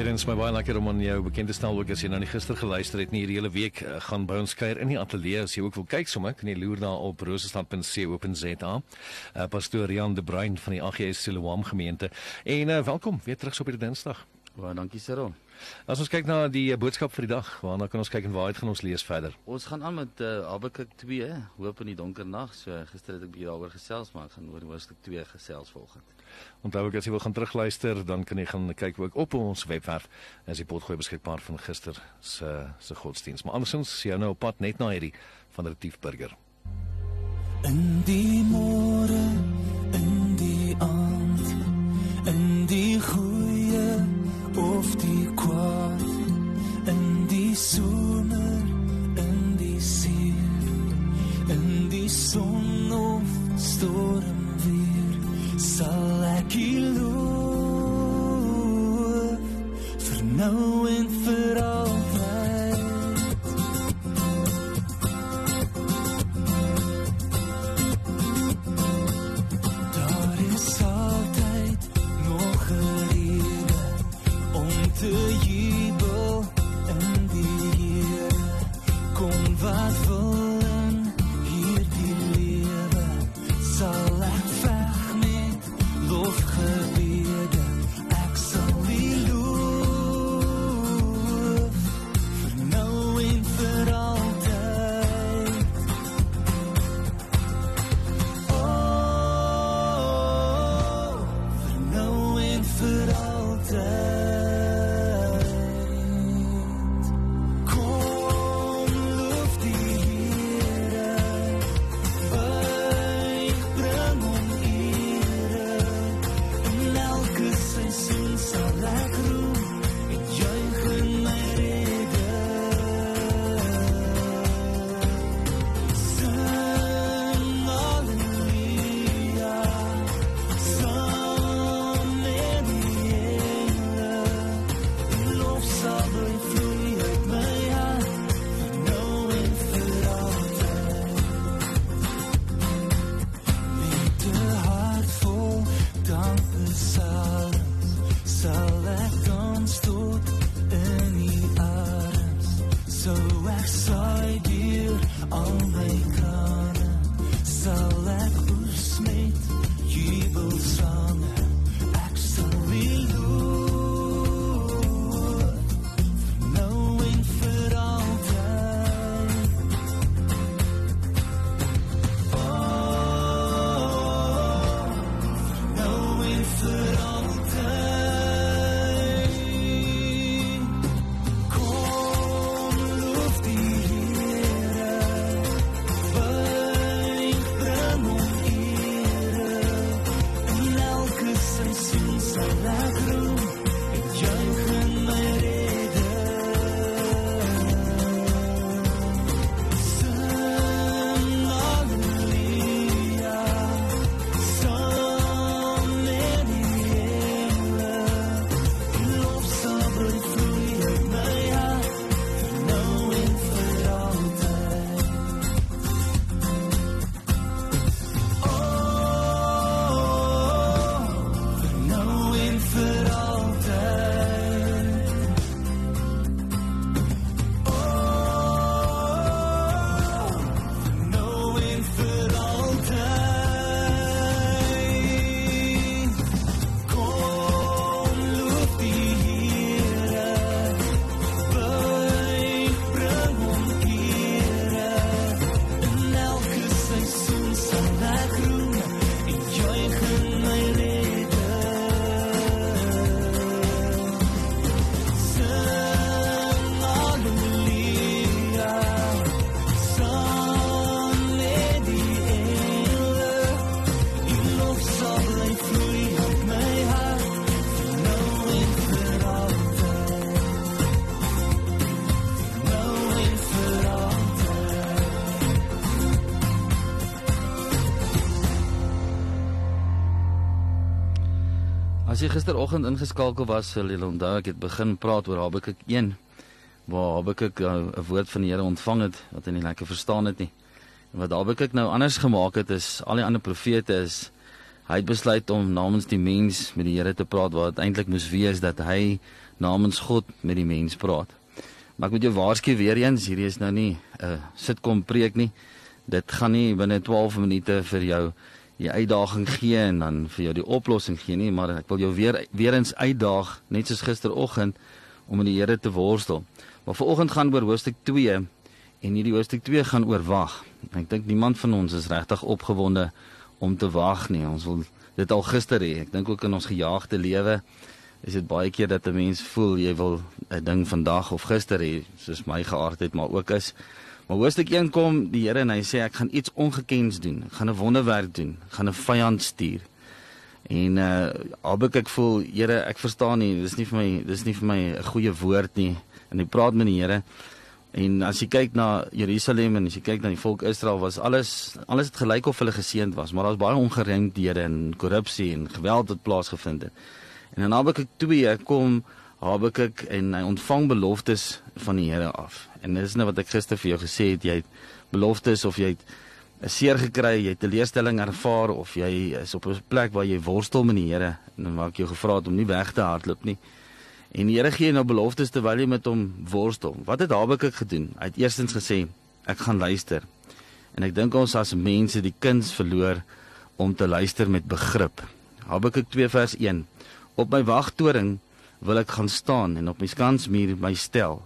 Hier is my baie lekker om aan jou bekend te stel ook as jy nou nie gister geluister het nie hierdie hele week uh, gaan by ons kuier in die ateljee as jy ook wil kyk sommer kan jy loer daar op rosestad.co.za. Uh, Pastoor Jan de Bruin van die AGS Siloam gemeente en uh, welkom weer terug so op hierdie Dinsdag. Baie dankie Cyril. As ons kyk na die uh, boodskap vir die dag, waarna kan ons kyk en waaruit gaan ons lees verder? Ons gaan aan met uh, Habakuk 2, hoop in die donker nag. So gister het ek bietjie daaroor gesels, maar ek gaan oor hoofstuk 2 gesels volgende. Onthou ook as jy wil gaan terugluister, dan kan jy gaan kyk ook op ons webwerf. As die potgooi beskikbaar van gister se se godsdiens. Maar andersins, jy nou op pad net na hierdie van Retief Burger. In die môre, of die kwaad, in die somer, in die see, in die son of storm weer, sal ek U loof vir nou As jy gisteroggend ingeskakel was, sal jy onthou ek het begin praat oor Habakuk 1 waar Habakuk uh, 'n woord van die Here ontvang het wat hy nie lekker verstaan het nie. En wat Habakuk nou anders gemaak het is al die ander profete is hy het besluit om namens die mens met die Here te praat waar dit eintlik moes wees dat hy namens God met die mens praat. Maar ek moet jou waarsku weer eens, hierdie is nou nie 'n uh, sitkom preek nie. Dit gaan nie binne 12 minute vir jou die uitdaging gee en dan vir jou die oplossing gee nie, maar ek wil jou weer weer eens uitdaag net soos gisteroggend om met die Here te worstel. Maar vanoggend gaan oor hoofstuk 2 en hierdie hoofstuk 2 gaan oor wag. Ek dink niemand van ons is regtig opgewonde om te wag nie. Ons wil dit al gister hê. Ek dink ook in ons gejaagde lewe is dit baie keer dat 'n mens voel jy wil 'n ding vandag of gister hê, soos my geaardheid maar ook is. Maar hoofstuk 1 kom die Here en hy sê ek gaan iets ongekens doen. Ek gaan 'n wonderwerk doen. Ek gaan 'n vyand stuur. En uh Habakuk voel, Here, ek verstaan nie. Dis nie vir my, dis nie vir my 'n goeie woord nie. En hy praat met die Here. En as jy kyk na Jerusalem en as jy kyk na die volk Israel was alles alles het gelyk of hulle geseënd was, maar daar's baie ongeregtighede en korrupsie en geweld wat plaasgevind het. En in Habakuk 2 kom Habakuk en hy ontvang beloftes van die Here af. En dis nou wat ek gister vir jou gesê het, jy het beloftes of jy het 'n seer gekry, jy het teleurstelling ervaar of jy is op 'n plek waar jy worstel met die Here en waar ek jou gevra het om nie weg te hardloop nie. En die Here gee nou beloftes terwyl jy met hom worstel. Wat het Habakuk gedoen? Hy het eerstens gesê, ek gaan luister. En ek dink ons as mense die kuns verloor om te luister met begrip. Habakuk 2 vers 1. Op my wagtoring wil ek gaan staan en op my skansmuur my stel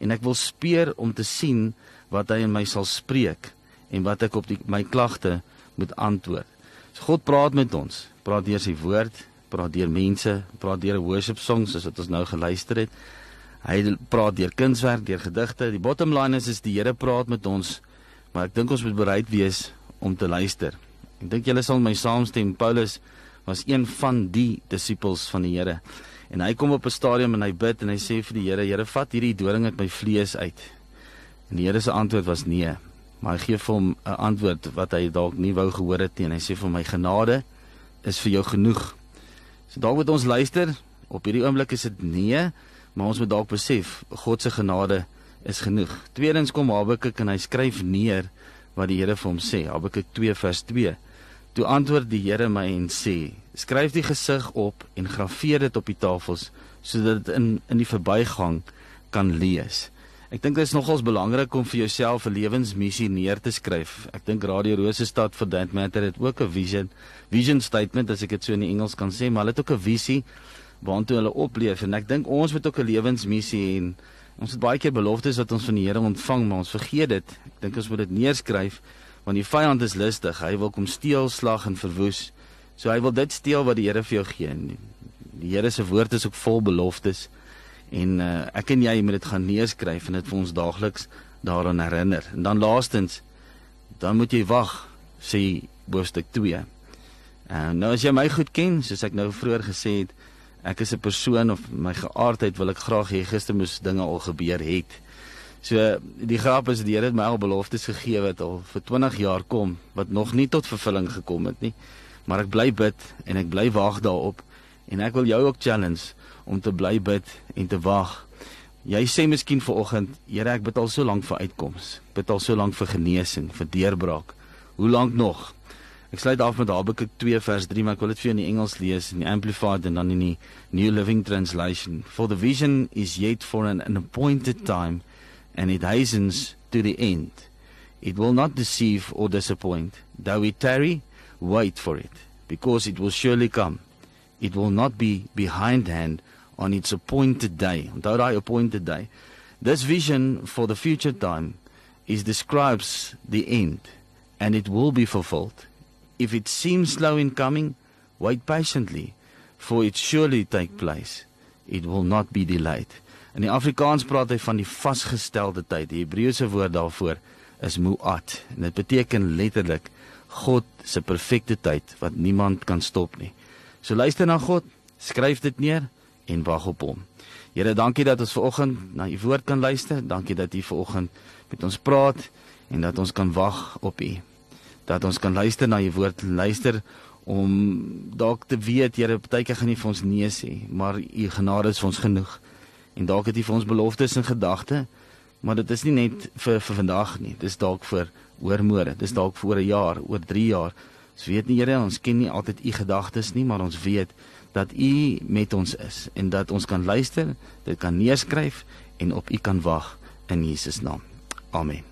en ek wil speer om te sien wat hy in my sal spreek en wat ek op die, my klagte moet antwoord. So God praat met ons, praat deur sy woord, praat deur mense, praat deur worship songs soos wat ons nou geluister het. Hy praat deur kunswerk, deur gedigte. Die bottom line is is die Here praat met ons, maar ek dink ons moet bereid wees om te luister. Ek dink julle sal my saamstem. Paulus was een van die disippels van die Here. En hy kom op 'n stadium en hy bid en hy sê vir die Here, Here, vat hierdie doring uit my vlees uit. En die Here se antwoord was nee. Maar hy gee vir hom 'n antwoord wat hy dalk nie wou gehoor het nie. En hy sê vir my genade is vir jou genoeg. So dalk moet ons luister. Op hierdie oomblik is dit nee, maar ons moet dalk besef God se genade is genoeg. Tweedens kom Habakuk en hy skryf neer wat die Here vir hom sê. Habakuk 2 vers 2. Toe antwoord die Here my en sê: Skryf die gesig op en graweer dit op die tafels sodat dit in in die verbygang kan lees. Ek dink dit is nogals belangrik om vir jouself 'n lewensmissie neer te skryf. Ek dink Radio Rosestad for that matter het ook 'n vision vision statement as ek dit so in die Engels kan sê, maar hulle het ook 'n visie waartoe hulle opleef en ek dink ons moet ook 'n lewensmissie en ons het baie keer beloftes wat ons van die Here ontvang, maar ons vergeet dit. Ek dink ons moet dit neerskryf want die vyand is listig. Hy wil kom steel, slag en verwoes. So hy wil dit steel wat die Here vir jou gee. Die Here se woord is ook vol beloftes. En uh, ek en jy moet dit gaan neerskryf en dit vir ons daagliks daaraan herinner. En dan laastens dan moet jy wag sê hoofstuk 2. En uh, nou as jy my goed ken, soos ek nou vroeër gesê het, ek is 'n persoon of my geaardheid wil ek graag hê gister moes dinge al gebeur het. So die grap is die Here het my al beloftes gegee wat al vir 20 jaar kom wat nog nie tot vervulling gekom het nie. Maar ek bly bid en ek bly wag daarop en ek wil jou ook challenge om te bly bid en te wag. Jy sê miskien vanoggend, Here, ek bid al so lank vir uitkoms. Bid al so lank vir genesing, vir deurbraak. Hoe lank nog? Ek sluit af met Habakuk 2 vers 3, maar ek wil dit vir jou in die Engels lees in die Amplified en dan in die New Living Translation. For the vision is yet for an, an appointed time and it hastens to the end. It will not deceive or disappoint. Though it tarry, wait for it, because it will surely come. It will not be behindhand on its appointed day. Onthou daai appointed day. This vision for the future time is describes the end and it will be fulfilled. If it seems slow in coming, wait patiently, for it surely take place. It will not be delayed. In die Afrikaans praat hy van die vasgestelde tyd. Die Hebreëse woord daarvoor is muat en dit beteken letterlik God se perfekte tyd wat niemand kan stop nie. So luister na God, skryf dit neer en wag op hom. Here, dankie dat ons vanoggend na u woord kan luister. Dankie dat u vanoggend met ons praat en dat ons kan wag op u. Dat ons kan luister na u woord, luister om dalk te weet Here partykeer gaan nie vir ons nee sê maar u genade is vir ons genoeg en dalk het u vir ons beloftes in gedagte maar dit is nie net vir vir vandag nie. Dis dalk vir oormôre dis dalk vir oor 'n jaar oor 3 jaar. Ons weet nie Here ons ken nie altyd u gedagtes nie maar ons weet dat u met ons is en dat ons kan luister dit kan neerskryf en op u kan wag in Jesus naam. Amen